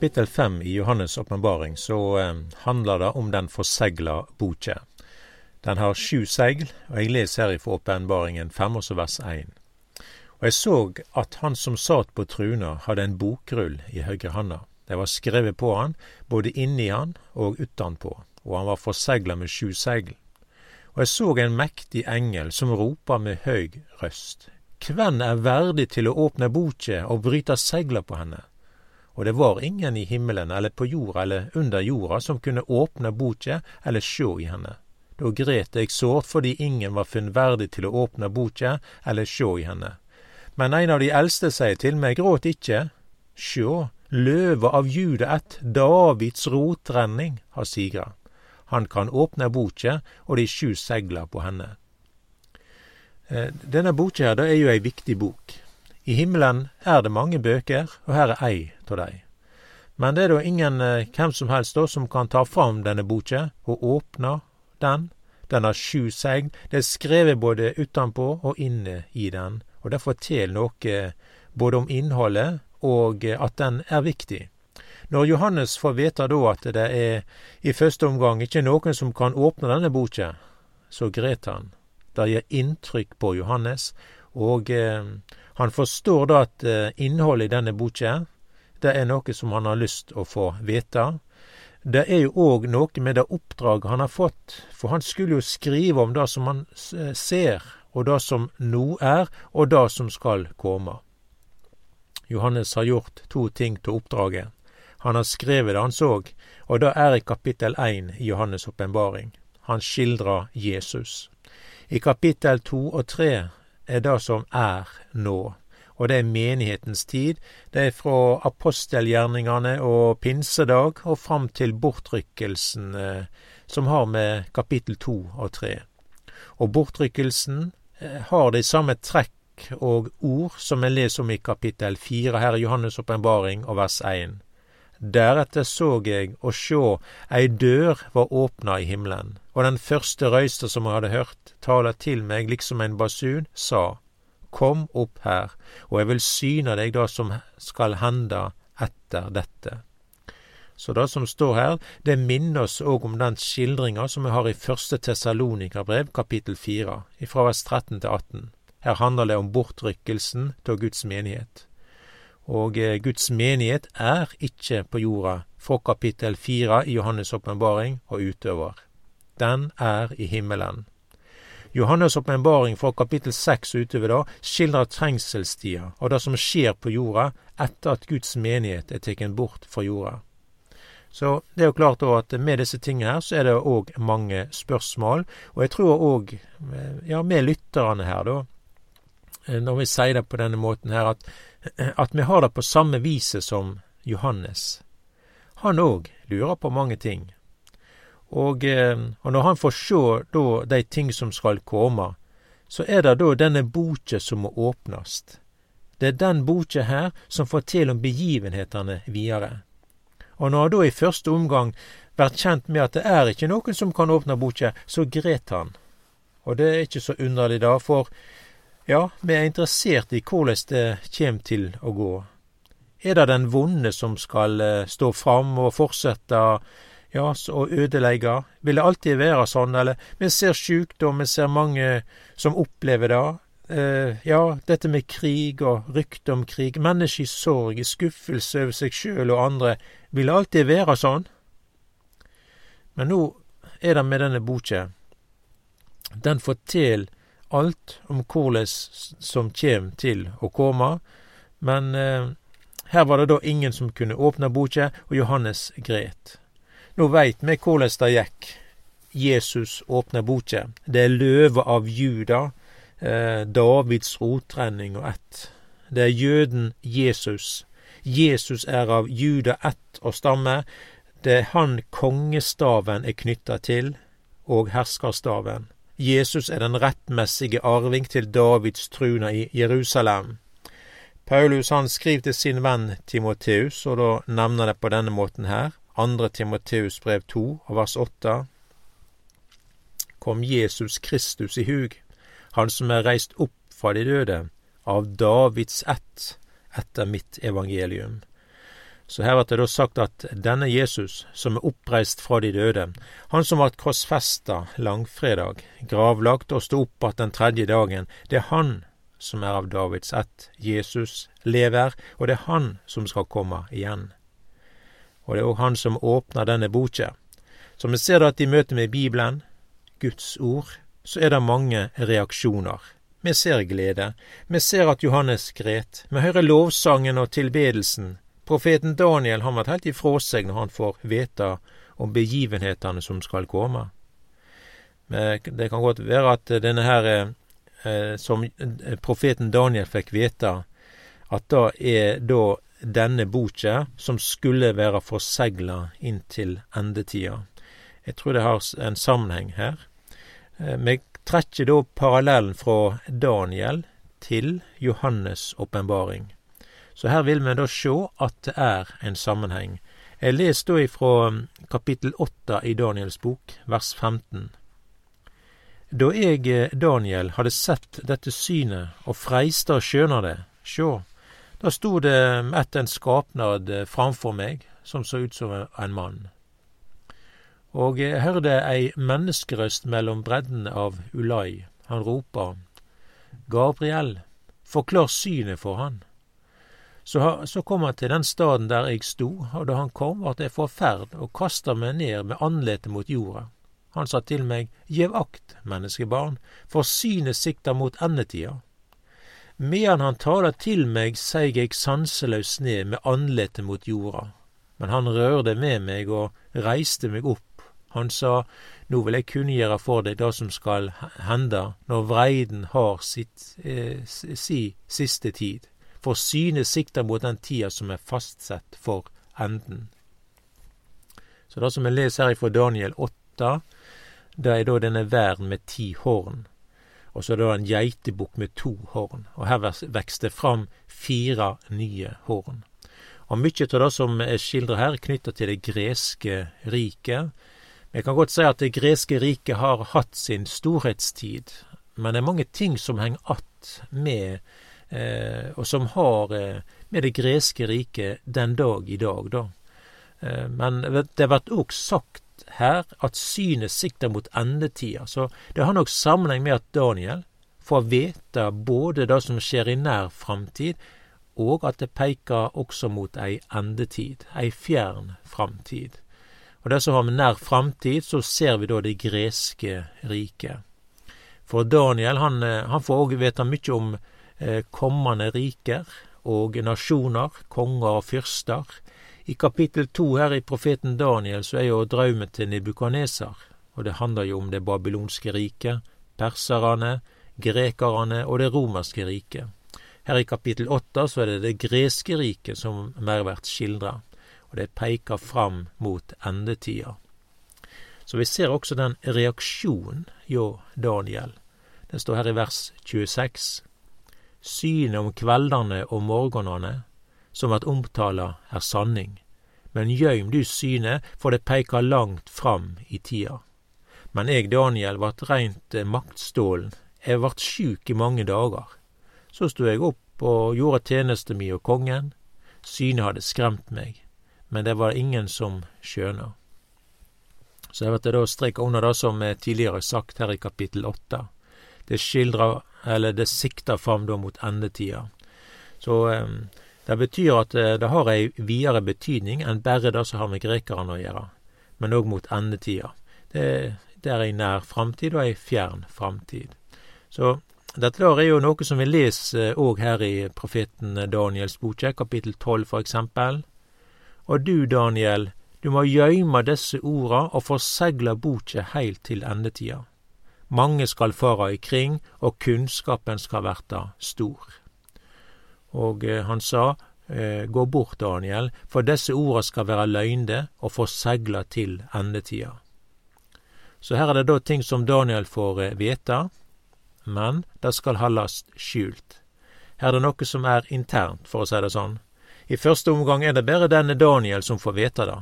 kapittel fem i Johannes' åpenbaring så eh, handler det om den forsegla boka. Den har sju segl, og jeg leser her ifra åpenbaringen fem, også vers én. Og jeg så at han som satt på truna, hadde en bokrull i høyre handa. Det var skrevet på han, både inni han og utanpå, og han var forsegla med sju segl. Og jeg så en mektig engel som ropa med høy røst. Kven er verdig til å åpne boka og bryte segla på henne? Og det var ingen i himmelen eller på jorda eller under jorda som kunne åpne boka eller sjå i henne. Da gret jeg sårt fordi ingen var funnet verdig til å åpne boka eller sjå i henne. Men en av de eldste sier til meg, gråt ikke, sjå, løva av Juda ett, Davids rotrenning, har sigra. Han kan åpne boka og de sju segla på henne. Eh, denne boka her, det er jo ei viktig bok. I himmelen er det mange bøker, og her er ei av dei. Men det er da ingen eh, hvem som helst da som kan ta fram denne boka og åpne den. Den har sju segn. Det er skrevet både utenpå og inne i den, og det forteller noe både om innholdet og eh, at den er viktig. Når Johannes får vite da at det er i første omgang ikke noen som kan åpne denne boka, så gret han. Det gir inntrykk på Johannes, og eh, han forstår da at eh, innholdet i denne boka, det er noe som han har lyst å få vite. Det er jo òg noe med det oppdraget han har fått, for han skulle jo skrive om det som han eh, ser, og det som nå er, og det som skal komme. Johannes har gjort to ting til oppdraget. Han har skrevet det han så, og det er i kapittel én i Johannes' åpenbaring. Han skildrer Jesus. I kapittel to og tre er det som er nå. Og det er menighetens tid. Det er fra apostelgjerningene og pinsedag og fram til bortrykkelsen, eh, som har med kapittel to og tre. Og bortrykkelsen eh, har de samme trekk og ord som en leser om i kapittel fire her i Johannes' åpenbaring og vers én. Deretter så jeg, og sjå, ei dør var åpna i himmelen, og den første røysta som jeg hadde hørt, tala til meg liksom en basun, sa, Kom opp her, og jeg vil syne deg det som skal hende etter dette. Så det som står her, det minner oss òg om den skildringa som vi har i første Tessalonika-brev, kapittel fire, fra vers 13 til 18. Her handler det om bortrykkelsen av Guds menighet. Og eh, Guds menighet er ikke på jorda fra kapittel fire i Johannes' åpenbaring og utover. Den er i himmelen. Johannes' åpenbaring fra kapittel seks utover da skildrer trengselstida og det som skjer på jorda etter at Guds menighet er tatt bort fra jorda. Så det er jo klart at med disse tingene her så er det òg mange spørsmål, og jeg tror òg, ja, med lytterne her, da, når vi sier det på denne måten her, at at vi har det på samme viset som Johannes. Han òg lurer på mange ting. Og, eh, og, når han får sjå da de ting som skal komme, så er det da denne boka som må åpnast. Det er den boka her som forteller om begivenhetene videre. Og når han da i første omgang vært kjent med at det er ikke noen som kan åpne boka, så gret han. Og det er ikke så underlig da, for ja, vi er interessert i korleis det kjem til å gå. Er det den vonde som skal eh, stå fram og fortsette ja, å ødelegge? Vil det alltid være sånn, eller vi ser sjukdom, vi ser mange som opplever det. Eh, ja, dette med krig og rykte om krig, mennesker i sorg, i skuffelse over seg sjøl og andre. Vil det alltid være sånn? Men nå er det med denne boka. Den forteller alt om korleis som kjem til å komme, men eh, her var det da ingen som kunne åpne boka, og Johannes gret. Nå veit vi korleis det gikk. Jesus åpner boka. Det er løva av Juda, eh, Davids rotrenning og ett. Det er jøden Jesus. Jesus er av Juda ett og stamme. Det er han kongestaven er knytta til, og herskerstaven. Jesus er den rettmessige arving til Davids truna i Jerusalem. Paulus han skriver til sin venn Timoteus, og da nevner det på denne måten her, andre Timoteus brev 2 vers 8. Kom Jesus Kristus i hug, han som er reist opp fra de døde, av Davids ett, etter mitt evangelium. Så her blir det da sagt at denne Jesus, som er oppreist fra de døde, han som ble korsfesta langfredag, gravlagt og sto opp att den tredje dagen, det er han som er av Davids ett. Jesus lever, og det er han som skal komme igjen. Og det er òg han som åpner denne boka. Så vi ser at i møte med Bibelen, Guds ord, så er det mange reaksjoner. Vi ser glede, vi ser at Johannes gret, vi hører lovsangen og tilbedelsen, Profeten Daniel har vært helt ifra seg når han får vite om begivenhetene som skal komme. Men det kan godt være at denne her, eh, som profeten Daniel fikk vite, at det er da denne boka som skulle være forsegla inn til endetida. Jeg tror det har en sammenheng her. Eh, vi trekker da parallellen fra Daniel til Johannes' åpenbaring. Så her vil vi da sjå at det er en sammenheng. Jeg leser da ifra um, kapittel åtte i Daniels bok, vers 15. Da jeg, eh, Daniel, hadde sett dette synet og freista å skjøna det, sjå, da sto det ett en skapnad eh, framfor meg, som så ut som en mann. Og jeg hørte ei menneskerøst mellom breddene av Ulai. Han ropa, Gabriel, forklar synet for han. Så, så, kom han til den staden der jeg sto, og da han kom, vart jeg forferd og kasta meg ned med andletet mot jorda. Han sa til meg, Gjev akt, menneskebarn, for synet sikter mot endetida. Medan han taler til meg, seig eg sanselaus ned med andletet mot jorda. Men han rørte med meg og reiste meg opp. Han sa, Nå vil jeg kunngjøre for deg det som skal hende når vreiden har sitt, eh, si siste tid for synet sikter mot den tida som er fastsett for enden. Så det som vi leser her fra Daniel 8, det er da denne verden med ti horn. Og så er det en geitebukk med to horn. Og her vokser det fram fire nye horn. Og mye av det som er skildra her, er knytta til det greske riket. Vi kan godt si at det greske riket har hatt sin storhetstid, men det er mange ting som henger att med eh, og som har eh, med det greske riket den dag i dag, da. Eh, men det blir òg sagt her at synet sikter mot endetida, så det har nok sammenheng med at Daniel får vite både det som skjer i nær framtid, og at det peker også mot ei endetid, ei fjern framtid. Og det som har med nær framtid, så ser vi da det greske riket. For Daniel han, eh, han får òg vite mye om Eh, kommende riker og nasjoner, konger og fyrster. I kapittel to her i profeten Daniel så er jo drømmen til Nibukaneser, og det handler jo om det babylonske riket, perserne, grekerne og det romerske riket. Her i kapittel åtte så er det det greske riket som mer blir skildra, og det peker fram mot endetida. Så vi ser også den reaksjonen hjå Daniel. Den står her i vers 26. Synet om kveldane og morgonane som vert omtala, er sanning, men gøym du synet, for det peikar langt fram i tida. Men eg, Daniel, vart reint maktstålen, eg vart sjuk i mange dager. Så stod eg opp og gjorde tjeneste mi og kongen. Synet hadde skremt meg, men det var ingen som skjøna. Så jeg vil da streka under det som er tidligere sagt her i kapittel åtte. Det skildrer eller det sikter fram da mot endetida. Så det betyr at eh, det har ei videre betydning enn bare det som har med grekerne å gjøre, men òg mot endetida. Det, det er ei nær framtid og ei fjern framtid. Så dette der er jo noe som vi leser òg her i profeten Daniels boke, kapittel tolv for eksempel. Og du, Daniel, du må gøyme disse orda og forsegle boka heilt til endetida. Mange skal fara ikring, og kunnskapen skal verta stor. Og eh, han sa, eh, gå bort, Daniel, for disse orda skal være løgnde og få segla til endetida. Så her er det da ting som Daniel får eh, vite, men det skal haldast skjult. Her er det noe som er internt, for å si det sånn. I første omgang er det bare denne Daniel som får vite det.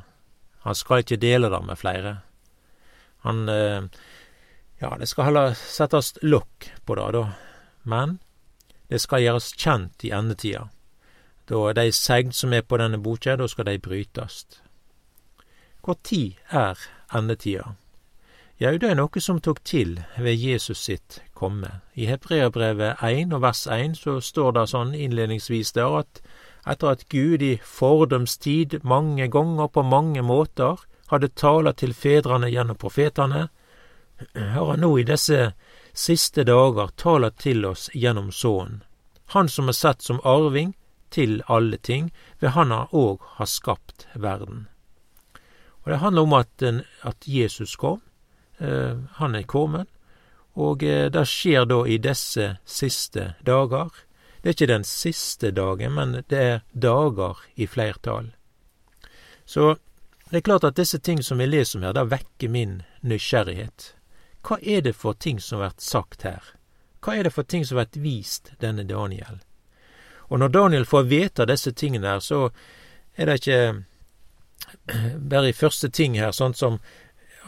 Han skal ikke dele det med flere. Han ja, det skal heller settes lokk på det, da. Men det skal gjøres kjent i endetida. Da de segd som er på denne boka, da skal de brytast. Tid er endetida? Jau, det er noe som tok til ved Jesus sitt komme. I Hebreabrevet 1 og vers 1 så står det sånn innledningsvis der at etter at Gud i fordums tid mange ganger på mange måter hadde tala til fedrene gjennom profetene, har han nå i disse siste dager tala til oss gjennom Sønnen, han som er sett som arving til alle ting, ved han han òg har skapt verden. Og Det handler om at, at Jesus kom, Eh, han er kommet, og eh, det skjer da i disse siste dager. Det er ikke den siste dagen, men det er dager i flertall. Så det er klart at disse ting som vi leser om her, det vekker min nysgjerrighet. Hva er det for ting som blir sagt her? Hva er det for ting som blir vist denne Daniel? Og når Daniel får vite disse tingene her, så er det ikke bare i første ting her, sånn som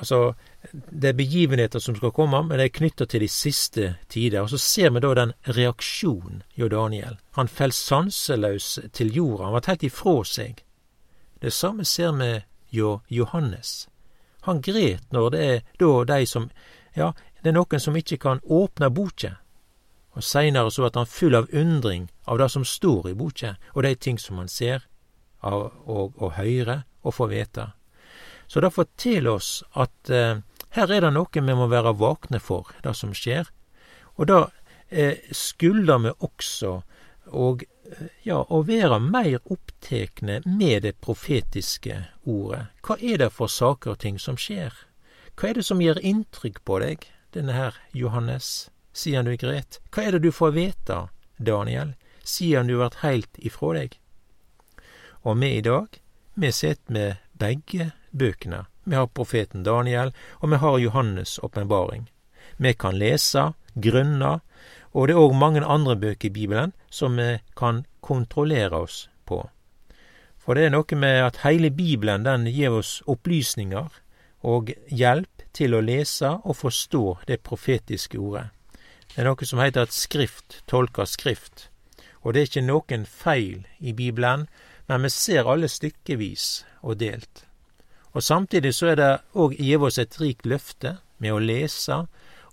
Altså, det er begivenheter som skal komme, men det er knytta til de siste tider. Og så ser vi da den reaksjonen jo Daniel. Han fell sanseløs til jorda. Han var helt ifrå seg. Det samme ser vi jo Johannes. Han gret når det er da de som Ja, det er noen som ikke kan åpne boka. Og seinere så at han full av undring av det som står i boka, og de ting som han ser av, og, og høyrer og får vite. Så det forteller oss at eh, her er det noe vi må være vakne for, det som skjer. Og da eh, skulder vi også og, eh, ja, å være mer opptekne med det profetiske ordet. Hva er det for saker og ting som skjer? Hva er det som gjør inntrykk på deg, denne her Johannes, siden du er gret? Hva er det du får vite, Daniel, siden du har vært heilt ifrå deg? Og vi i dag, vi sitter med begge bøkene. Vi har profeten Daniel, og vi har Johannes' åpenbaring. Vi kan lese, grunne, og det er òg mange andre bøker i Bibelen som vi kan kontrollere oss på. For det er noe med at hele Bibelen den gir oss opplysninger og hjelp til å lese og forstå det profetiske ordet. Det er noe som heter at Skrift tolker Skrift. Og det er ikke noen feil i Bibelen, men vi ser alle stykkevis og delt. Og samtidig så er det òg gjeve oss et rikt løfte med å lese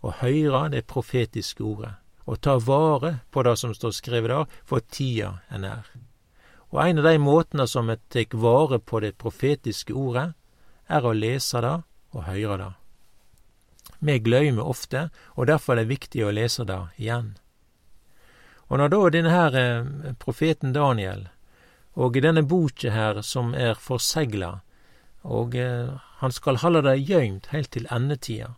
og høre det profetiske ordet, og ta vare på det som står skrevet der, for tida er nær. Og en av de måtene som vi tek vare på det profetiske ordet, er å lese det og høre det. Vi gløymer ofte, og derfor er det viktig å lese det igjen. Og når da denne her eh, profeten Daniel, og denne boka her som er forsegla, og eh, han skal halde det gøymt heilt til endetida.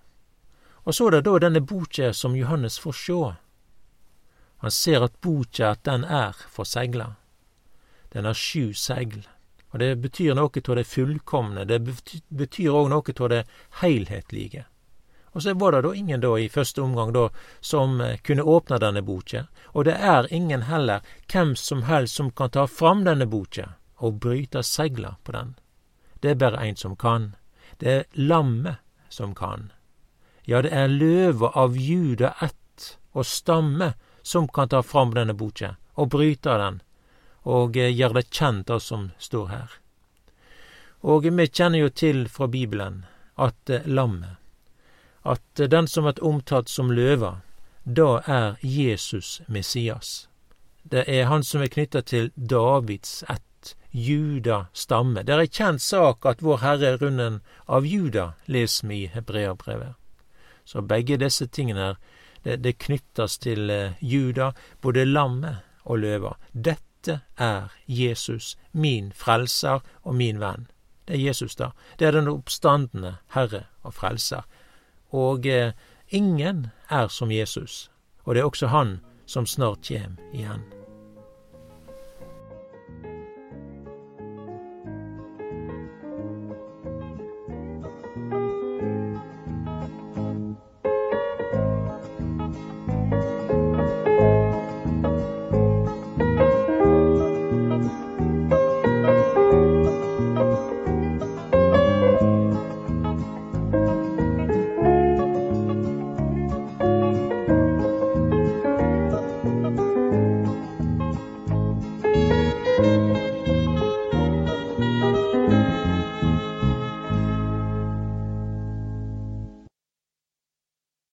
Og så er det da denne boka som Johannes får sjå. Han ser at boka at den er forsegla. Den har sju segl, og det betyr noe av det fullkomne, det betyr òg noe av det heilhetlege. Og så var det da ingen da i første omgang da som eh, kunne åpne denne boka, og det er ingen heller hvem som helst som kan ta fram denne boka og bryte segla på den. Det er bare ein som kan. Det er lammet som kan. Ja, det er løva av Juda ett og stamme som kan ta fram denne boka og bryte den, og eh, gjøre det kjent, det som står her. Og vi kjenner jo til fra Bibelen at eh, lammet, at den som er omtalt som løva, da er Jesus Messias. Det er han som er knytta til Davids ett Juda stamme. Det er ei kjent sak at Vår Herre er runden av Juda, leser vi i Hebreabrevet. Så begge disse tingene det, det knyttes til eh, Juda, både lammet og løva. Dette er Jesus, min frelser og min venn. Det er Jesus, da. Det er den oppstandende Herre og Frelser. Og eh, ingen er som Jesus, og det er også Han som snart kjem igjen.